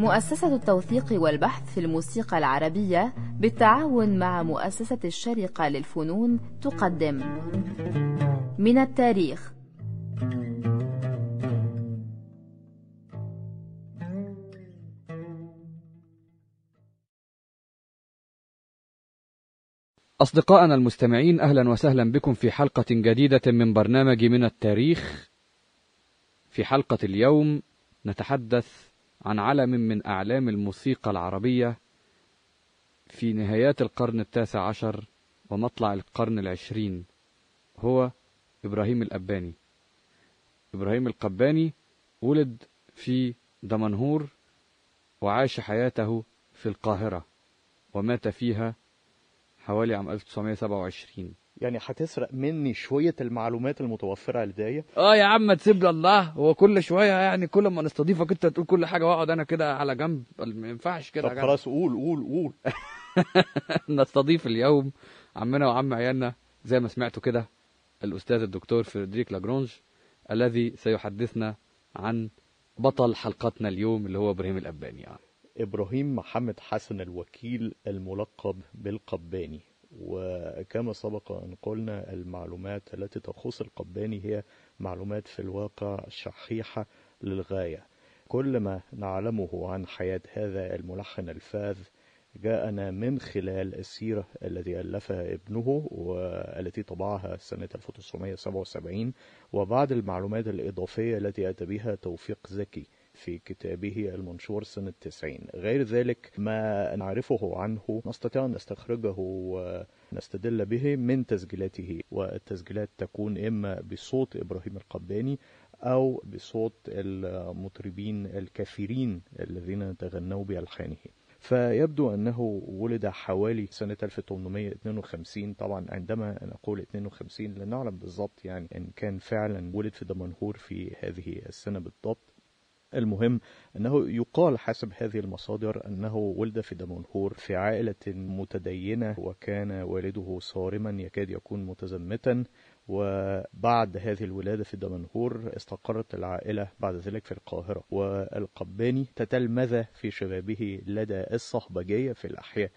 مؤسسة التوثيق والبحث في الموسيقى العربية بالتعاون مع مؤسسة الشرقة للفنون تقدم. من التاريخ. أصدقائنا المستمعين أهلا وسهلا بكم في حلقة جديدة من برنامج من التاريخ. في حلقة اليوم نتحدث عن علم من أعلام الموسيقى العربية في نهايات القرن التاسع عشر ومطلع القرن العشرين. هو إبراهيم الأباني. إبراهيم القباني ولد في دمنهور وعاش حياته في القاهرة ومات فيها حوالي عام 1927 يعني هتسرق مني شوية المعلومات المتوفرة لدي آه يا عم تسيب لي الله. هو كل شوية يعني كل ما نستضيفك أنت تقول كل حاجة وأقعد أنا كده على جنب. ما ينفعش كده طب. خلاص قول قول قول. نستضيف اليوم عمنا وعم عيالنا زي ما سمعتوا كده الأستاذ الدكتور فريدريك لاجرونج الذي سيحدثنا عن بطل حلقتنا اليوم اللي هو إبراهيم الأباني. يعني. إبراهيم محمد حسن الوكيل الملقب بالقباني. وكما سبق أن قلنا المعلومات التي تخص القباني هي معلومات في الواقع شحيحة للغاية. كل ما نعلمه عن حياة هذا الملحن الفاذ جاءنا من خلال السيرة التي ألفها ابنه والتي طبعها سنة 1977 وبعض المعلومات الإضافية التي أتى بها توفيق زكي. في كتابه المنشور سنة 90 غير ذلك ما نعرفه عنه نستطيع أن نستخرجه ونستدل به من تسجيلاته والتسجيلات تكون إما بصوت إبراهيم القباني أو بصوت المطربين الكثيرين الذين تغنوا بألحانه. فيبدو أنه ولد حوالي سنة 1852 طبعا عندما نقول 52 لا نعلم بالضبط يعني إن كان فعلا ولد في دمنهور في هذه السنة بالضبط. المهم أنه يقال حسب هذه المصادر أنه ولد في دمنهور في عائلة متدينة وكان والده صارما يكاد يكون متزمتا وبعد هذه الولادة في دمنهور استقرت العائلة بعد ذلك في القاهرة. والقباني تتلمذ في شبابه لدى الصهبجية في الأحياء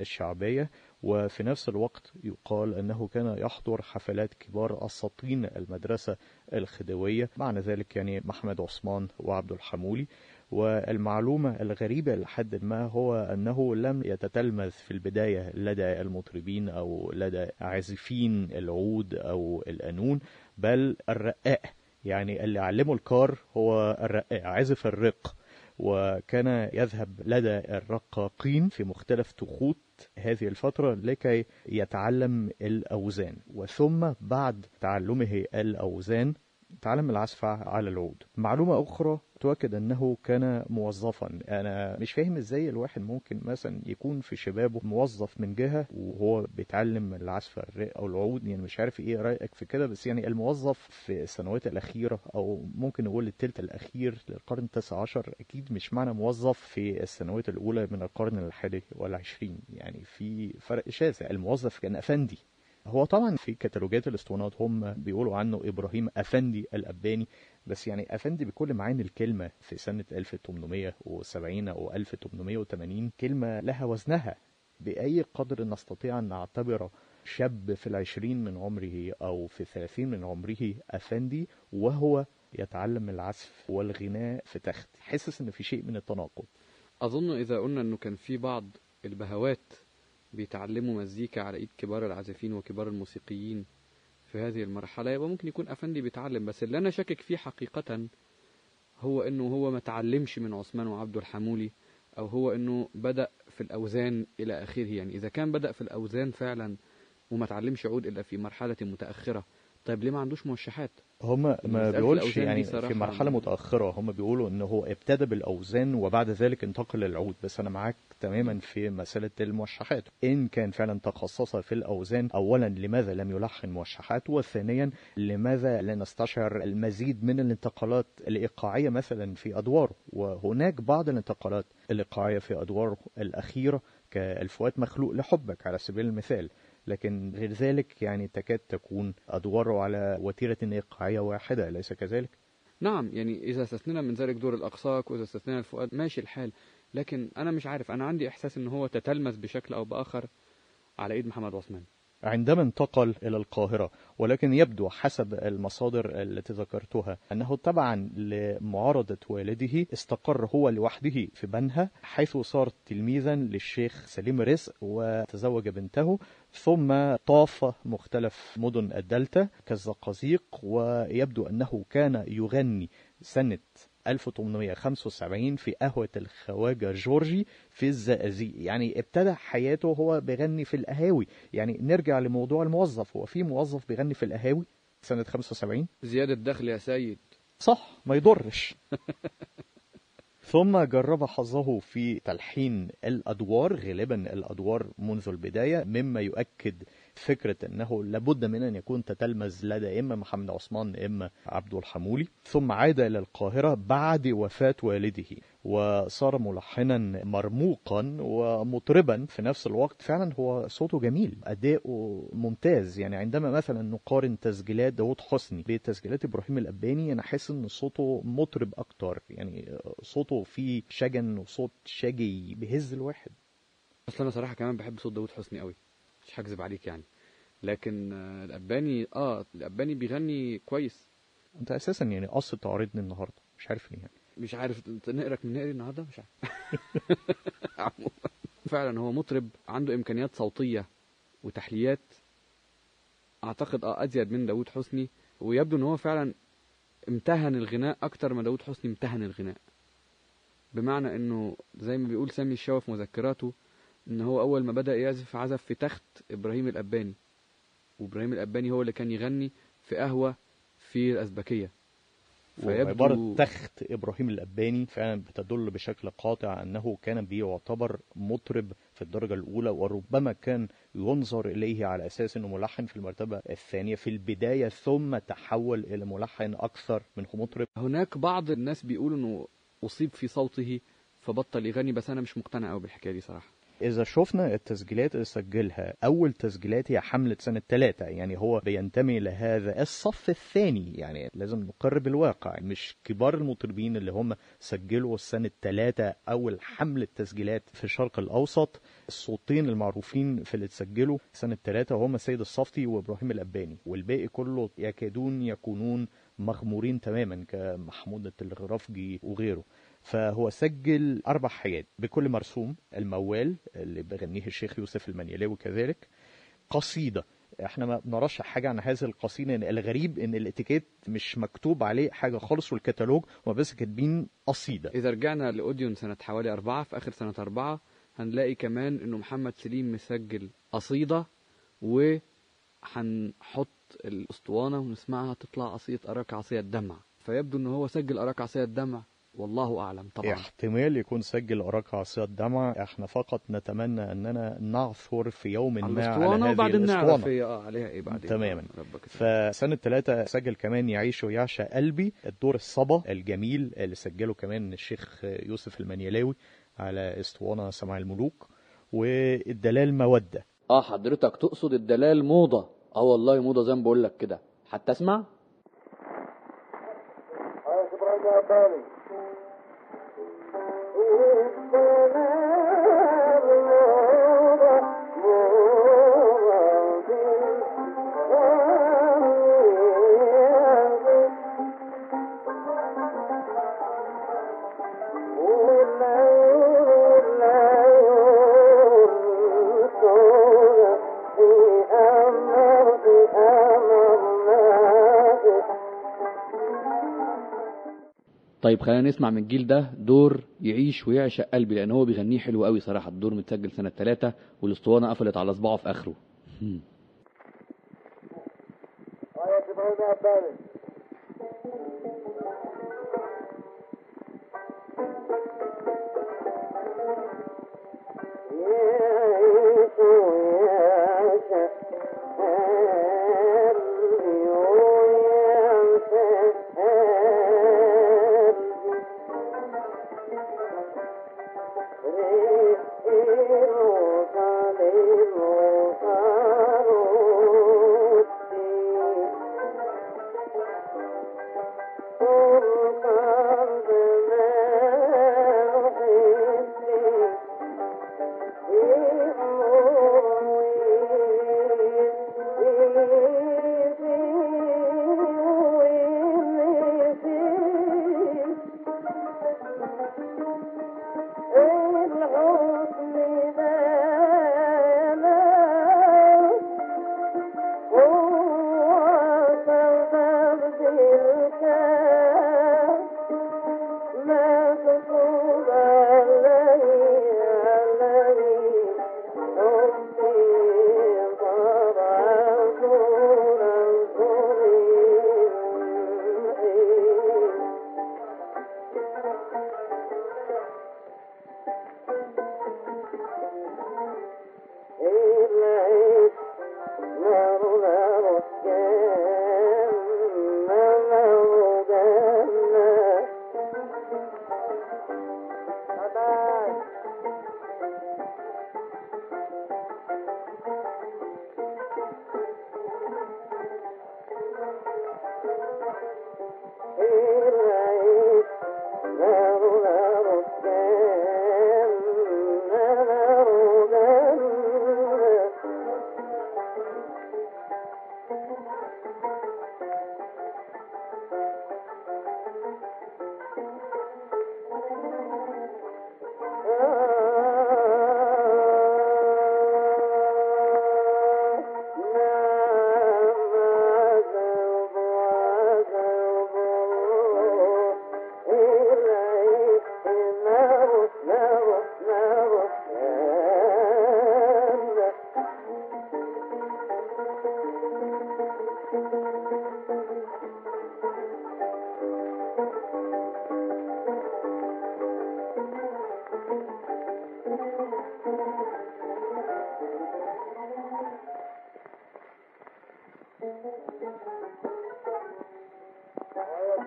الشعبية وفي نفس الوقت يقال أنه كان يحضر حفلات كبار أساطين المدرسة الخديوية معنى ذلك يعني محمد عثمان وعبد الحمولي. والمعلومة الغريبة لحد ما هو أنه لم يتتلمذ في البداية لدى المطربين أو لدى عازفين العود أو القانون بل الرقاء يعني اللي علمه الكار هو الرقاء عازف الرق. وكان يذهب لدى الرقاقين في مختلف تخوت هذه الفترة لكي يتعلم الأوزان. وثم بعد تعلمه الأوزان تعلم العزف على العود. معلومة أخرى تؤكد أنه كان موظفا. أنا مش فاهم إزاي الواحد ممكن مثلا يكون في شبابه موظف من جهة وهو بيتعلم العزف الرق أو العود. يعني مش عارف إيه رأيك في كده بس يعني الموظف في السنوات الأخيرة أو ممكن نقول الثلث الأخير للقرن التاسع عشر أكيد مش معنى موظف في السنوات الأولى من القرن الحادي والعشرين. يعني في فرق شاسع. الموظف كان أفندي. هو طبعا في كتالوجات الأسطوانات هم بيقولوا عنه إبراهيم أفندي الأباني بس يعني أفندي بكل معاني الكلمة في سنة 1870 أو 1880 كلمة لها وزنها. بأي قدر نستطيع أن نعتبر شاب في العشرين من عمره أو في الثلاثين من عمره أفندي وهو يتعلم العزف والغناء في تخت. حاسس إن في شيء من التناقض. أظن إذا قلنا إنه كان في بعض البهوات بيتعلموا مزيكا على إيد كبار العازفين وكبار الموسيقيين في هذه المرحلة. يبقى ممكن يكون أفندي بيتعلم بس اللي أنا شاكك فيه حقيقة هو إنه هو ما تعلمش من عثمان وعبد الحمولي أو هو إنه بدأ في الأوزان إلى آخره. يعني إذا كان بدأ في الأوزان فعلا وما تعلمش عود إلا في مرحلة متأخرة طيب ليه ما عندوش موشحات؟ هم ما بيقولش يعني في مرحلة متأخرة هم بيقولوا إن هو ابتدى بالأوزان وبعد ذلك انتقل للعود. بس أنا معاك تماما في مسألة الموشحات. إن كان فعلا تخصص في الأوزان أولا لماذا لم يلحن موشحات؟ وثانيا لماذا لا نستشعر المزيد من الانتقالات الإيقاعية مثلا في أدواره؟ وهناك بعض الانتقالات الإيقاعية في أدواره الأخيرة كالفؤاد مخلوق لحبك على سبيل المثال. لكن غير ذلك يعني تكاد تكون أدواره على وتيرة إيقاعية واحدة أليس كذلك؟ نعم يعني إذا استثنينا من ذلك دور الأقساق وإذا استثنينا الفؤاد ماشي الحال لكن أنا مش عارف أنا عندي إحساس إن هو تتلمذ بشكل أو بآخر على إيد محمد عثمان عندما انتقل إلى القاهرة ولكن يبدو حسب المصادر التي ذكرتها أنه تبعا لمعارضة والده استقر هو لوحده في بنها حيث صار تلميذا للشيخ سليم رزق وتزوج بنته ثم طاف مختلف مدن الدلتا كالزقازيق ويبدو أنه كان يغني سنة 1875 في قهوة الخواجة جورجي في الزقازيق. يعني ابتدى حياته هو بيغني في القهاوي. يعني نرجع لموضوع الموظف. هو في موظف بيغني في القهاوي سنة 75 زيادة دخل يا سيد. صح ما يضرش. ثم جرب حظه في تلحين الأدوار غالبا الأدوار منذ البداية مما يؤكد فكرة أنه لابد من أن يكون تتلمذ لدى إما محمد عثمان إما عبد الحمولي ثم عاد إلى القاهرة بعد وفاة والده. وصار ملحنا مرموقا ومطربا في نفس الوقت. فعلا هو صوته جميل أداؤه ممتاز. يعني عندما مثلا نقارن تسجيلات داود حسني بتسجيلات إبراهيم الأباني أنا حاسس أن صوته مطرب أكتر. يعني صوته فيه شجن وصوت شجي بيهز الواحد. أصل أنا صراحة كمان بحب صوت داود حسني قوي مش هكذب عليك يعني. لكن آه، الأباني آه الأباني بيغني كويس. أنت أساسا يعني قصد تعرضني النهاردة مش عارف ليه يعني. مش عارف أنت نقرك من نقري النهارده؟ مش عارف. فعلا هو مطرب عنده إمكانيات صوتية وتحليات. أعتقد آه أزيد من داوود حسني. ويبدو إن هو فعلا امتهن الغناء أكتر ما داوود حسني امتهن الغناء. بمعنى إنه زي ما بيقول سامي الشاوي في مذكراته إن هو أول ما بدأ يعزف عزف في تخت إبراهيم الأباني وإبراهيم الأباني هو اللي كان يغني في قهوة في الأزبكية. وعبارة تخت إبراهيم الأباني فعلا بتدل بشكل قاطع أنه كان بيعتبر مطرب في الدرجة الأولى وربما كان ينظر إليه على أساس أنه ملحن في المرتبة الثانية في البداية ثم تحول إلى ملحن أكثر منه مطرب. هناك بعض الناس بيقولوا أنه أصيب في صوته فبطل يغني بس أنا مش مقتنع قوي بالحكاية دي صراحة. إذا شفنا التسجيلات اللي سجلها أول تسجيلات هي حملة سنة ثلاثة يعني هو بينتمي لهذا الصف الثاني يعني لازم نقر بالواقع مش كبار المطربين اللي هم سجلوا سنة ثلاثة أول حملة تسجيلات في الشرق الأوسط الصوتين المعروفين في اللي تسجلوا سنة ثلاثة هم سيد الصفتي وإبراهيم الأباني والباقي كله يكادون يكونون مغمورين تماما كمحمود التلغرافجي وغيره. فهو سجل أربع حاجات. بكل مرسوم الموال اللي بغنيه الشيخ يوسف المنيلاوي كذلك. قصيدة. إحنا ما بنراش حاجة عن هذه القصيدة الغريب إن الاتيكيت مش مكتوب عليه حاجة خالص والكتالوج هما بس كاتبين قصيدة. إذا رجعنا لأوديون سنة حوالي أربعة في آخر سنة أربعة هنلاقي كمان إنه محمد سليم مسجل قصيدة وهنحط الأسطوانة ونسمعها تطلع قصيدة أراك عصية الدمع. فيبدو إن هو سجل أراك عصية الدمع. والله أعلم طبعا. احتمال يكون سجل أراك عصية الدمع إحنا فقط نتمنى أننا نعثر في يوم ما على هذه وبعدين نعرف هي آه عليها إيه بعدين تماما. فسنة ثلاثة سجل كمان يعيش ويعشى قلبي. الدور الصبا الجميل اللي سجله كمان الشيخ يوسف المنيلاوي على أسطوانة سماع الملوك. والدلال مودة. آه حضرتك تقصد الدلال موضة. آه والله موضة زي ما بقول لك كده. حتى أسمع. طيب خلينا نسمع من الجيل ده دور يعيش ويعشق قلبي لأن هو بيغنيه حلو قوي صراحة. الدور متسجل سنة ثلاثة والأسطوانة قفلت على صباعه في آخره.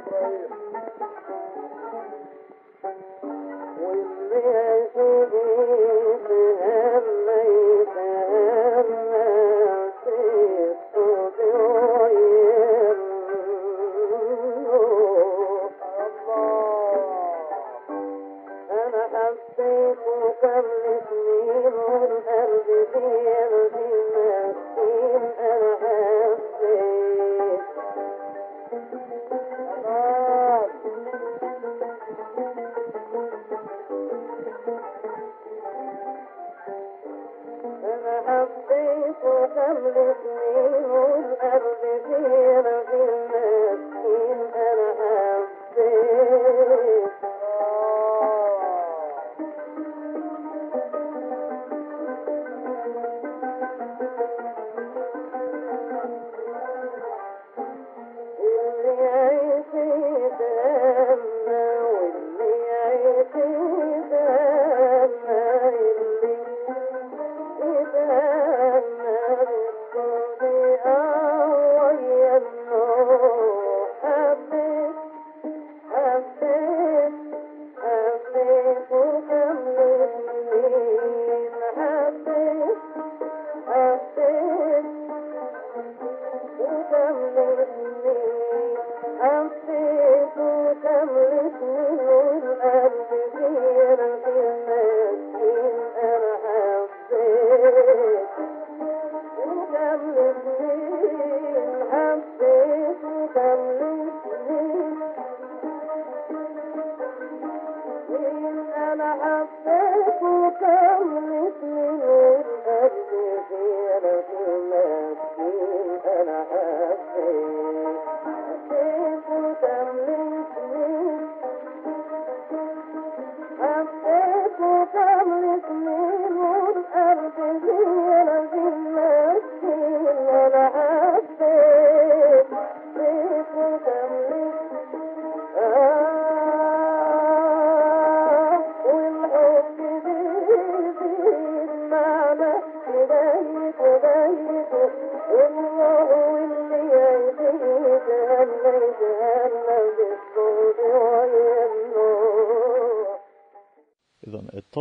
Thank you.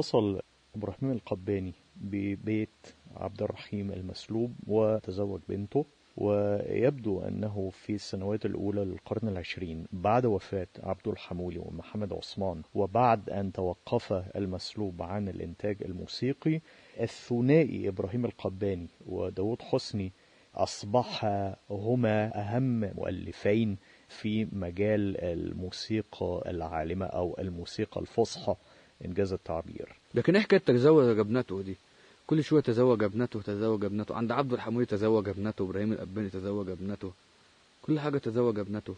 اتصل إبراهيم القباني ببيت عبد الرحيم المسلوب وتزوج بنته ويبدو أنه في السنوات الأولى للقرن العشرين بعد وفاة عبد الحمولي ومحمد عثمان وبعد أن توقف المسلوب عن الإنتاج الموسيقي الثنائي إبراهيم القباني وداود حسني أصبح هما أهم مؤلفين في مجال الموسيقى العالمة أو الموسيقى الفصحى. إنجاز التعبير. لكن حكايه تزوج ابنته دي. كل شوية تزوج ابنته تزوج ابنته. عند عبد الحمولي تزوج ابنته إبراهيم الأباني تزوج ابنته. كل حاجة تزوج ابنته.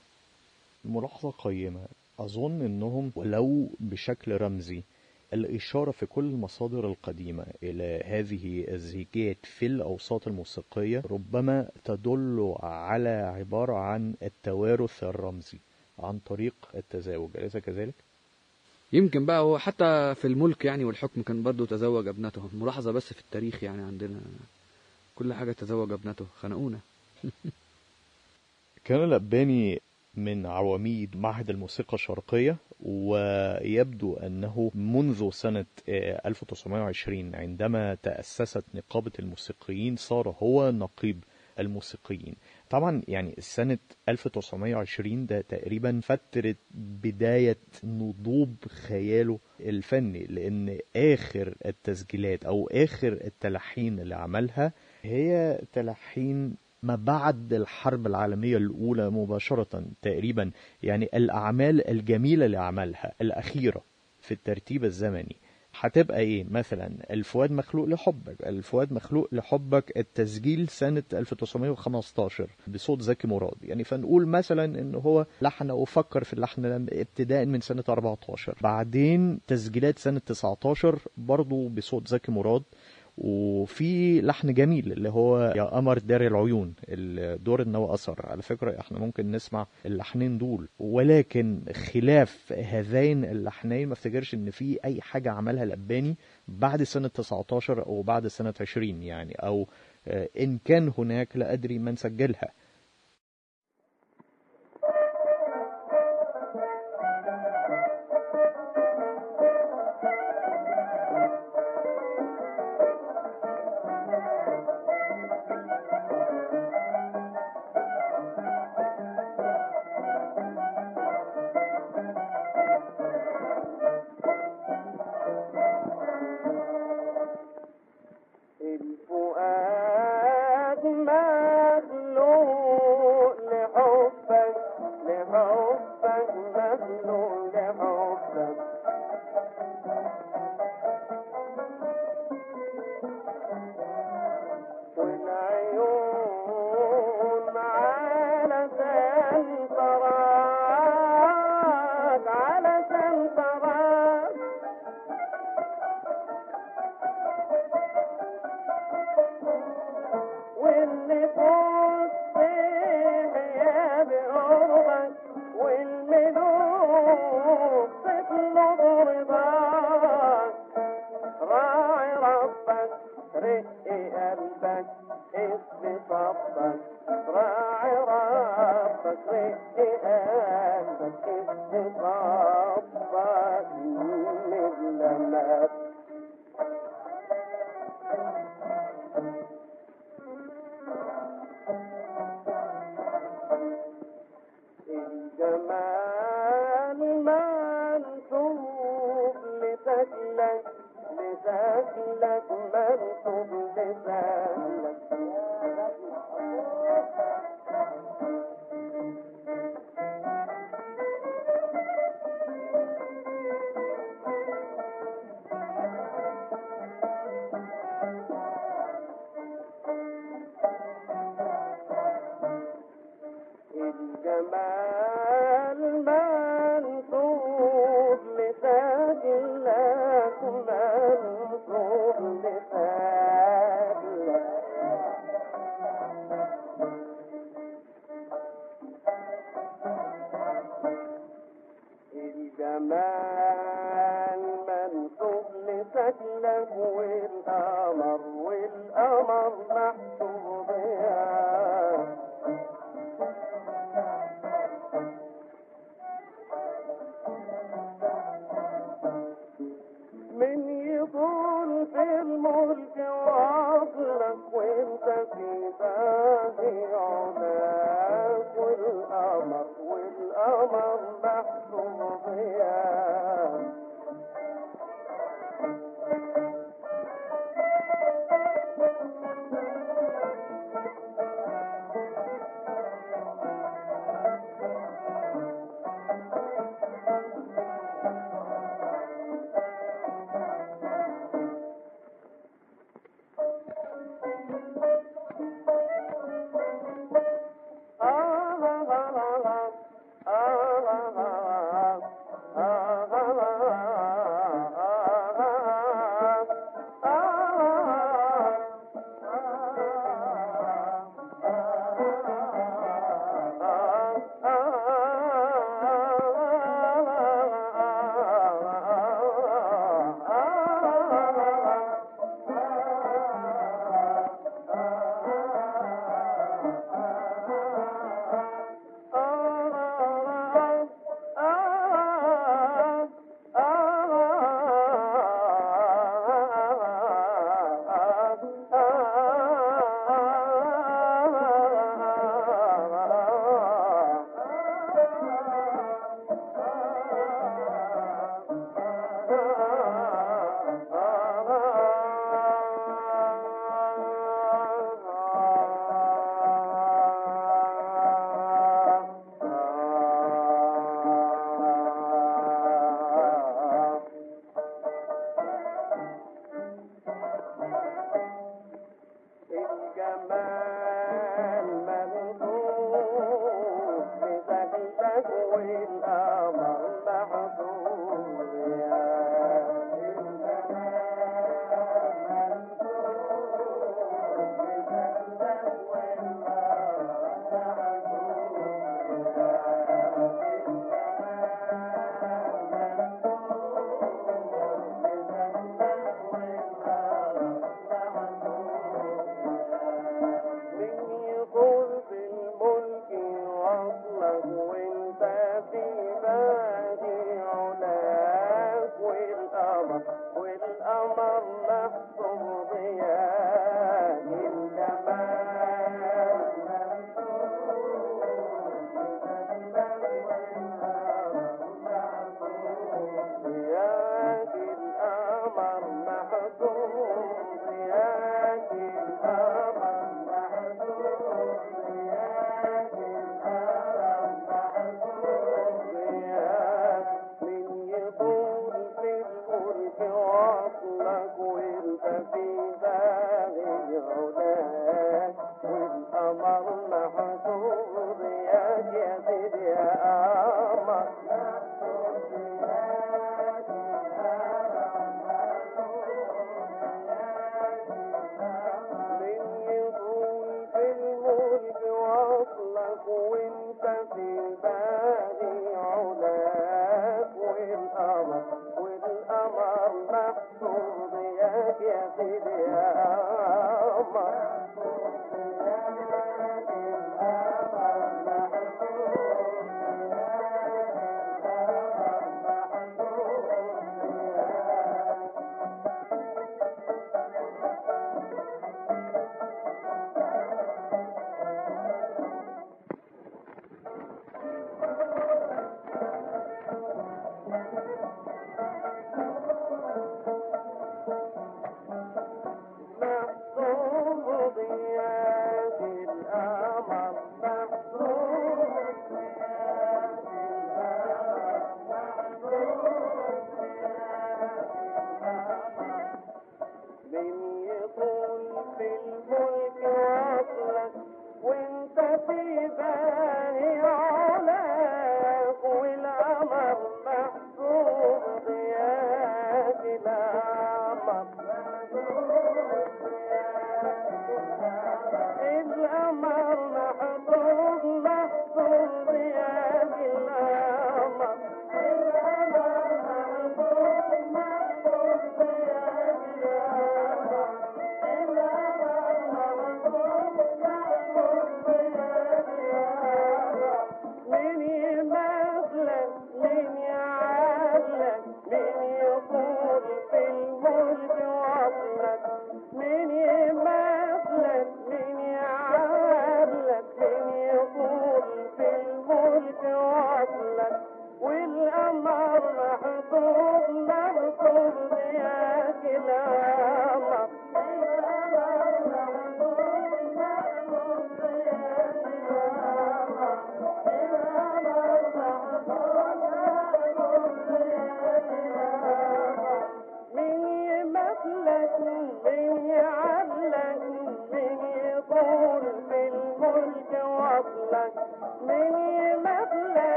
ملاحظة قيمة. أظن أنهم ولو بشكل رمزي الإشارة في كل المصادر القديمة إلى هذه الزيجات في الأوساط الموسيقية ربما تدل على عبارة عن التوارث الرمزي عن طريق التزاوج. أليس كذلك؟ يمكن بقى هو حتى في الملك يعني والحكم كان برضه تزوج ابنته. ملاحظة بس في التاريخ يعني عندنا. كل حاجة تزوج ابنته. خنقونا. كان الأباني من عواميد معهد الموسيقى الشرقية ويبدو أنه منذ سنة آه، 1920 عندما تأسست نقابة الموسيقيين صار هو نقيب الموسيقيين. طبعا يعني سنة 1920 ده تقريبا فترة بداية نضوب خياله الفني لأن آخر التسجيلات أو آخر التلحين اللي عملها هي تلحين ما بعد الحرب العالمية الأولى مباشرة تقريبا. يعني الأعمال الجميلة اللي عملها الأخيرة في الترتيب الزمني هتبقى إيه؟ مثلا الفؤاد مخلوق لحبك الفؤاد مخلوق لحبك التسجيل سنة 1915 بصوت زكي مراد. يعني فنقول مثلا إن هو لحن وفكر في اللحن ابتداء من سنة 14 بعدين تسجيلات سنة 19 برضو بصوت زكي مراد. وفي لحن جميل اللي هو يا قمر دار العيون الدور النوى أثر. على فكرة إحنا ممكن نسمع اللحنين دول ولكن خلاف هذين اللحنين ما افتكرش إن في أي حاجة عملها الأباني بعد سنة 19 أو بعد سنة 20 يعني أو آه، إن كان هناك لا أدري من سجلها.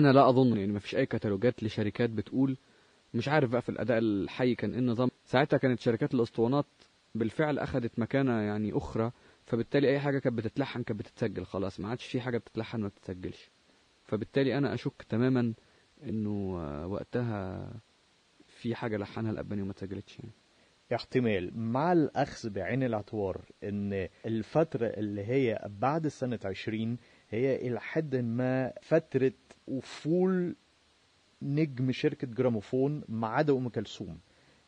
أنا لا أظن يعني مفيش أي كتالوجات لشركات بتقول مش عارف بقى في الأداء الحي كان إيه النظام. ساعتها كانت شركات الأسطوانات بالفعل اخذت مكانة يعني أخرى فبالتالي أي حاجة كانت بتتلحن كانت بتتسجل خلاص ما عادش في حاجة بتتلحن ما بتتسجلش. فبالتالي أنا أشك تماما إنه آه، وقتها في حاجة لحنها الاباني وما اتسجلتش يعني. احتمال. مع الأخذ بعين الاعتبار إن الفترة اللي هي بعد سنة عشرين هي إلى حد ما فترة أفول نجم شركة جراموفون ما عدا أم كلثوم.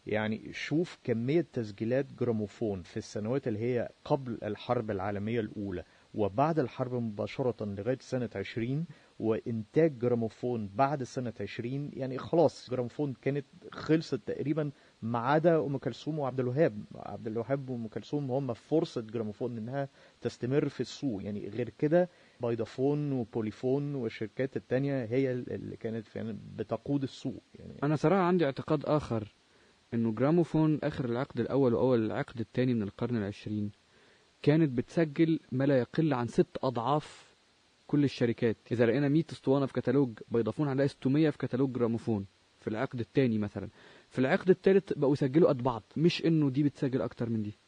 يعني شوف كمية تسجيلات جراموفون في السنوات اللي هي قبل الحرب العالمية الأولى وبعد الحرب مباشرة لغاية سنة عشرين وإنتاج جراموفون بعد سنة عشرين يعني خلاص جراموفون كانت خلصت تقريبا ما عدا أم كلثوم وعبد الوهاب. عبد الوهاب وأم كلثوم هم فرصة جراموفون إنها تستمر في السوق. يعني غير كده بايدافون وبوليفون والشركات التانية هي اللي كانت فعلا بتقود السوق يعني. أنا صراحة عندي اعتقاد آخر إنه جراموفون آخر العقد الأول وأول العقد الثاني من القرن العشرين كانت بتسجل ما لا يقل عن ست أضعاف كل الشركات. إذا لقينا 100 أسطوانة في كتالوج فودافون هنلاقي 600 في كتالوج جراموفون في العقد الثاني مثلا. في العقد الثالث بقوا يسجلوا قد بعض مش إنه دي بتسجل أكتر من دي.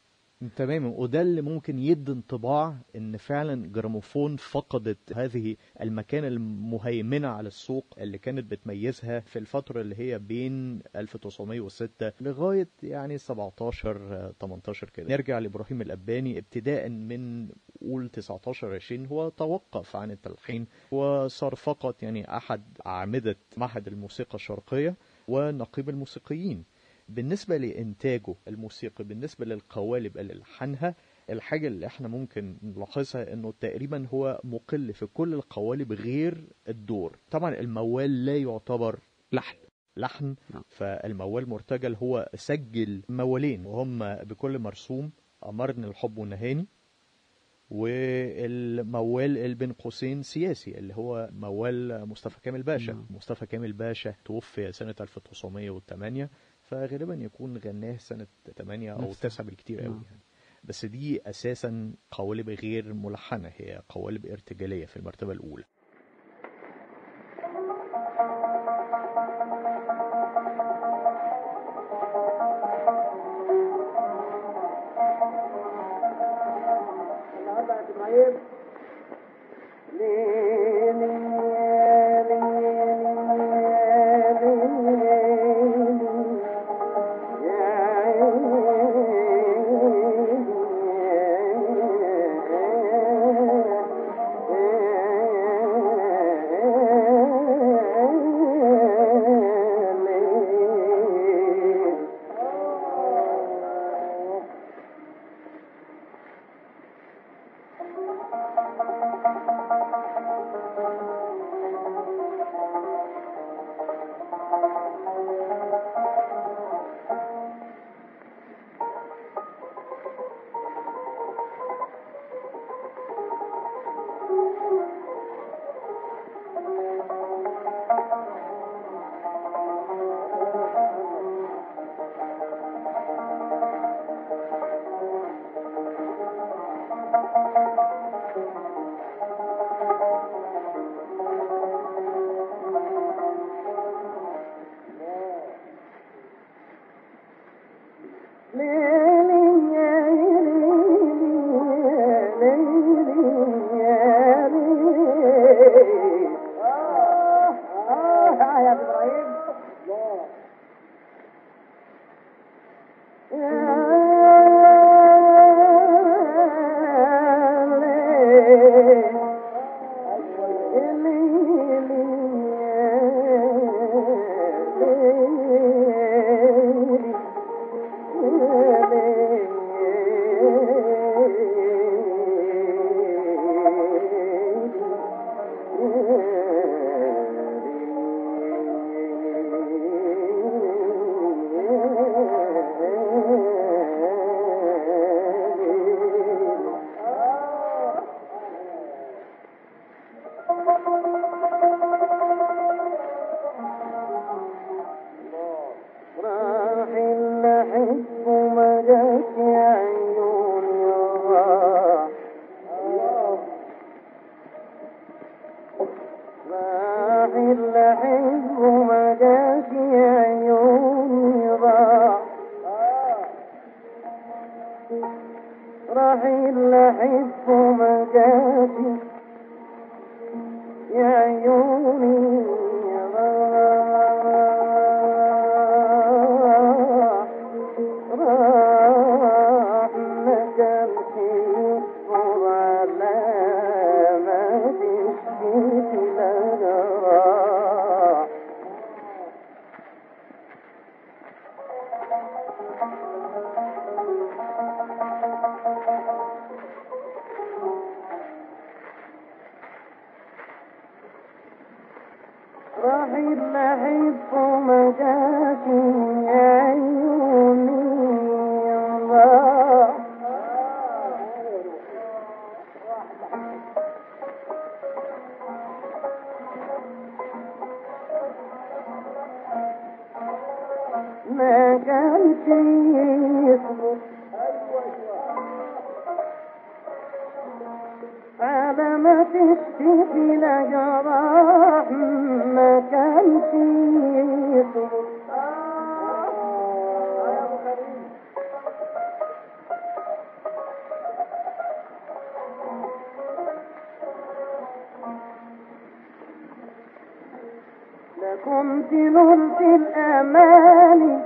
تماما. وده اللي ممكن يدي انطباع إن فعلا جراموفون فقدت هذه المكانة المهيمنة على السوق اللي كانت بتميزها في الفترة اللي هي بين 1906 لغاية يعني 17 آه، 18 كده. نرجع لإبراهيم الأباني ابتداء من قول 19 20 هو توقف عن التلحين وصار فقط يعني أحد أعمدة معهد الموسيقى الشرقية ونقيب الموسيقيين. بالنسبة لإنتاجه الموسيقي بالنسبة للقوالب اللي لحنها الحاجة اللي إحنا ممكن نلاحظها إنه تقريبا هو مقل في كل القوالب غير الدور طبعا الموال لا يعتبر لحن لحن نعم. فالموال مرتجل هو سجل موالين وهم بكل مرسوم أمرني الحب والنهاني والموال بين قوسين سياسي اللي هو موال مصطفى كامل باشا نعم. مصطفى كامل باشا توفي سنة 1908 فغالبا يكون غناه سنة 8 أو نفس- 9 بالكتير قوي نعم. يعني. بس دي أساسا قوالب غير ملحنة هي قوالب ارتجالية في المرتبة الأولى. مفرحي لحب مجازي يا أيها لكنت نلت الأماني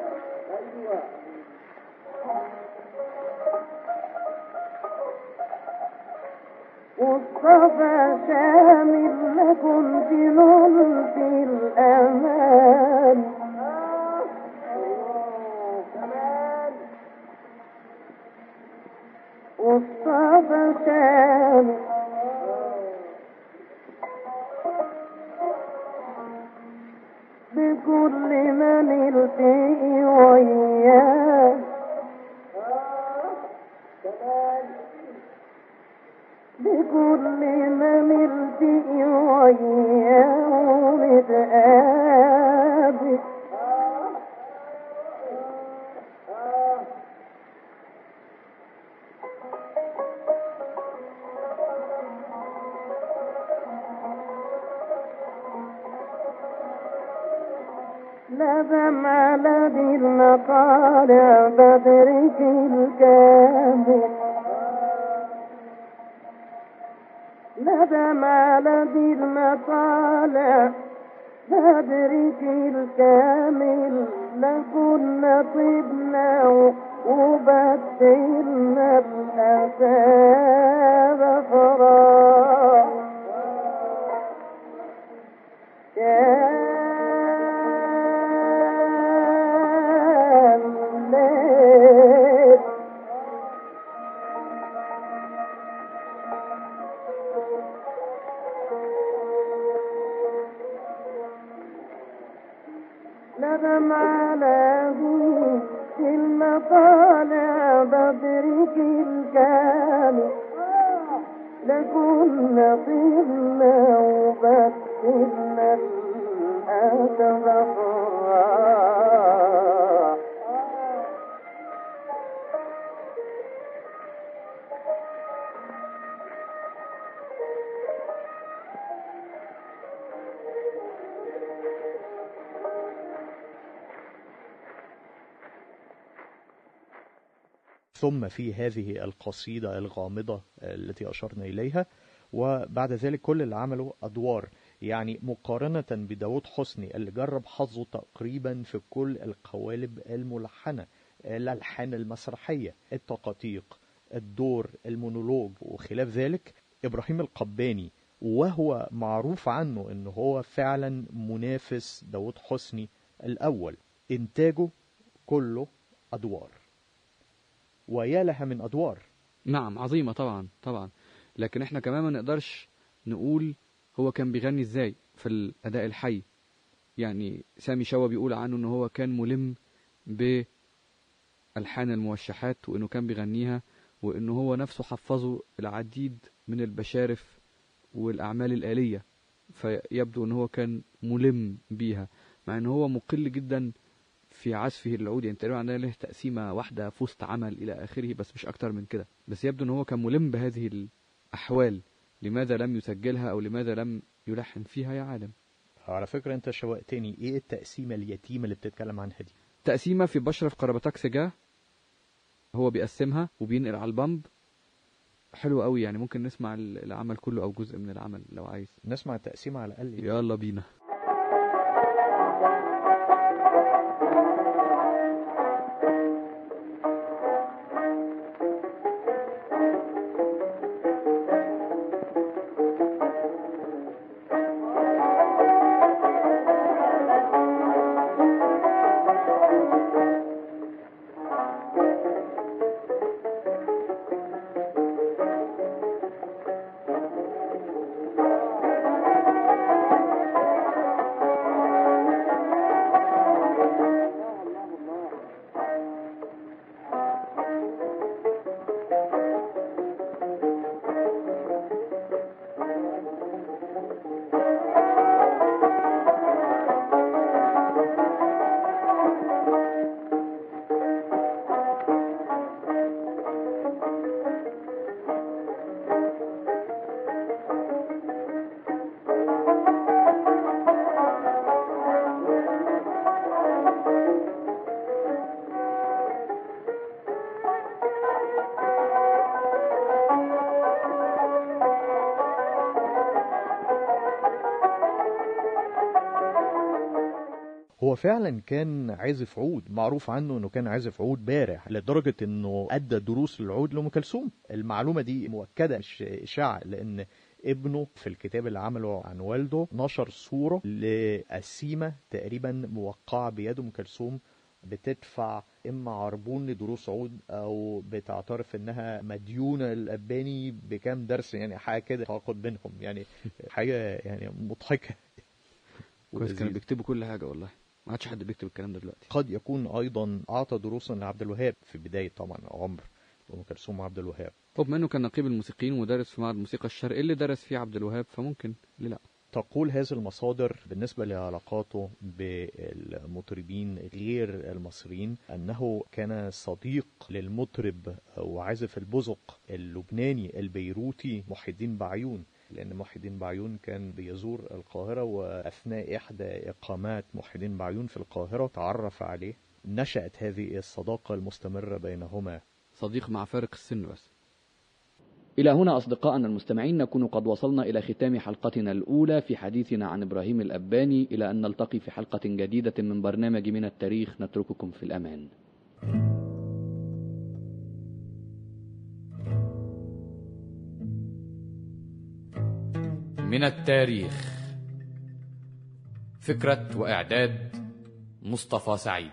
والصفا شامل لكنت نلت الأماني والصفا نتقابل ندم على ذي المطالع بدرك الكامل ندم على ذي المطالع بدرك الكامل لكنا طبنا وبدلنا الأساب فراغ. ثم في هذه القصيدة الغامضة التي أشرنا إليها وبعد ذلك كل اللي عمله أدوار. يعني مقارنة بداود حسني اللي جرب حظه تقريبا في كل القوالب الملحنة الألحان المسرحية التقاطيق الدور المونولوج وخلاف ذلك إبراهيم القباني. وهو معروف عنه أنه هو فعلا منافس داود حسني الأول. إنتاجه كله أدوار. ويا لها من أدوار. نعم عظيمة طبعا طبعا. لكن إحنا كمان ما نقدرش نقول هو كان بيغني إزاي في الأداء الحي. يعني سامي شوا بيقول عنه ان هو كان ملم بألحان الموشحات وإنه كان بيغنيها وإنه هو نفسه حفظه العديد من البشارف والأعمال الآلية. فيبدو إن هو كان ملم بيها. مع ان هو مقل جدا في عزفه العود يعني تقريبا عندنا له تقسيمة واحدة في وسط عمل إلى آخره بس مش أكتر من كده. بس يبدو إن هو كان ملم بهذه الأحوال لماذا لم يسجلها أو لماذا لم يلحن فيها يا عالم. على فكرة أنت شوقتني. إيه التقسيمة اليتيمة اللي بتتكلم عنها دي؟ تقسيمة في بشرف قربتك سجاه هو بيقسمها وبينقل على البامب. حلو قوي يعني ممكن نسمع العمل كله أو جزء من العمل لو عايز. نسمع التقسيمة على الأقل. يلا بينا. فعلا كان عازف عود معروف عنه إنه كان عازف عود بارع لدرجة إنه أدى دروس العود لأم كلثوم. المعلومة دي مؤكدة مش إشاعة لأن ابنه في الكتاب اللي عمله عن والده نشر صورة لقسيمه تقريبا موقعة بيد أم كلثوم بتدفع إما عربون لدروس عود أو بتعترف إنها مديونة للاباني بكام درس يعني حاجة كده تعاقد بينهم يعني حاجة يعني مضحكة. كويس كانوا. بيكتبوا كل حاجة والله. ما عادش حد بيكتب الكلام ده دلوقتي. قد يكون أيضا أعطى دروسا لعبد الوهاب في بداية طبعا عمر أم كلثوم وعبد الوهاب. بما انه كان نقيب الموسيقيين ومدرس في معهد الموسيقى الشرقي اللي درس فيه عبد الوهاب فممكن ليه لا. تقول هذه المصادر بالنسبة لعلاقاته بالمطربين غير المصريين أنه كان صديق للمطرب وعازف البزق اللبناني البيروتي محي الدين بعيون. لأن محي الدين بعيون كان بيزور القاهرة وأثناء إحدى إقامات محي الدين بعيون في القاهرة تعرف عليه. نشأت هذه الصداقة المستمرة بينهما. صديق مع فارق السن بس. إلى هنا أصدقائنا المستمعين نكون قد وصلنا إلى ختام حلقتنا الأولى في حديثنا عن إبراهيم الأباني. إلى أن نلتقي في حلقة جديدة من برنامج من التاريخ نترككم في الأمان. من التاريخ. فكرة وإعداد مصطفى سعيد.